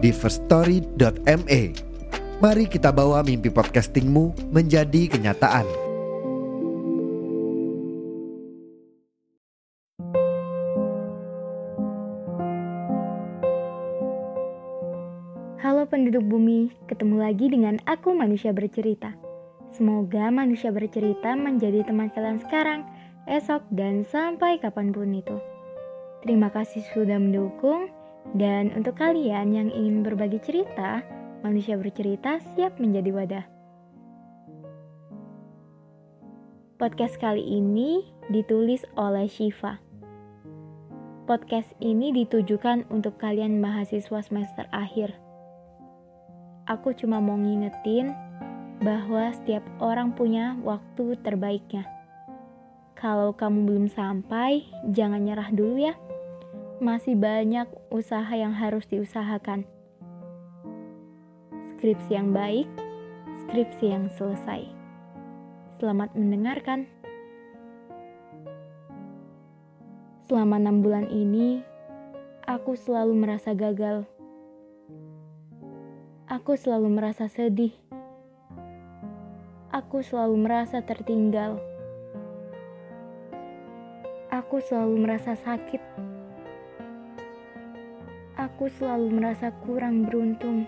di firststory.me. Mari kita bawa mimpi podcastingmu menjadi kenyataan. Halo penduduk bumi, ketemu lagi dengan aku manusia bercerita. Semoga manusia bercerita menjadi teman kalian sekarang, esok, dan sampai kapan pun itu. Terima kasih sudah mendukung, dan untuk kalian yang ingin berbagi cerita, manusia bercerita siap menjadi wadah. Podcast kali ini ditulis oleh Shiva. Podcast ini ditujukan untuk kalian mahasiswa semester akhir. Aku cuma mau ngingetin bahwa setiap orang punya waktu terbaiknya. Kalau kamu belum sampai, jangan nyerah dulu ya. Masih banyak usaha yang harus diusahakan. Skripsi yang baik, skripsi yang selesai. Selamat mendengarkan. Selama enam bulan ini, aku selalu merasa gagal. Aku selalu merasa sedih. Aku selalu merasa tertinggal. Aku selalu merasa sakit. Aku selalu merasa kurang beruntung.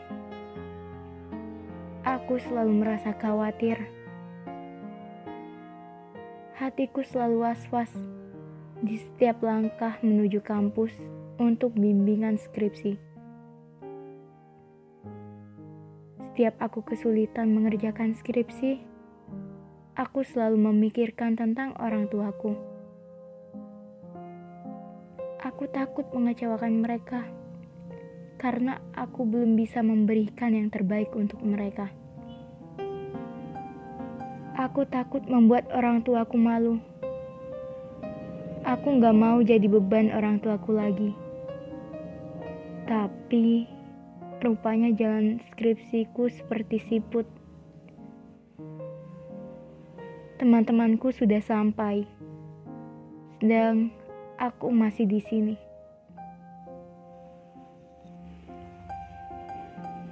Aku selalu merasa khawatir. Hatiku selalu was-was di setiap langkah menuju kampus untuk bimbingan skripsi. Setiap aku kesulitan mengerjakan skripsi, aku selalu memikirkan tentang orang tuaku. Aku takut mengecewakan mereka karena aku belum bisa memberikan yang terbaik untuk mereka. Aku takut membuat orang tuaku malu. Aku gak mau jadi beban orang tuaku lagi. Tapi Rupanya jalan skripsiku seperti siput. Teman-temanku sudah sampai, sedang aku masih di sini.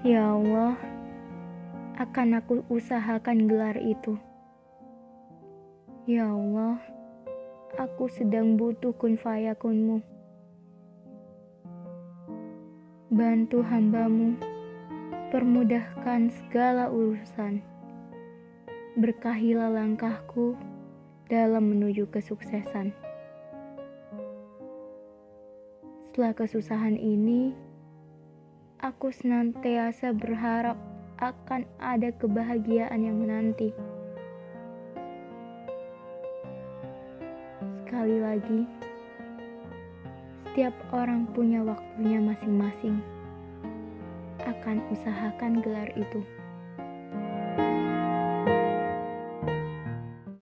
Ya Allah, akan aku usahakan gelar itu. Ya Allah, aku sedang butuh kun fayakunmu. Bantu hambamu, permudahkan segala urusan. Berkahilah langkahku dalam menuju kesuksesan. Setelah kesusahan ini, aku senantiasa berharap akan ada kebahagiaan yang menanti. Sekali lagi, setiap orang punya waktunya masing-masing. Akan usahakan gelar itu.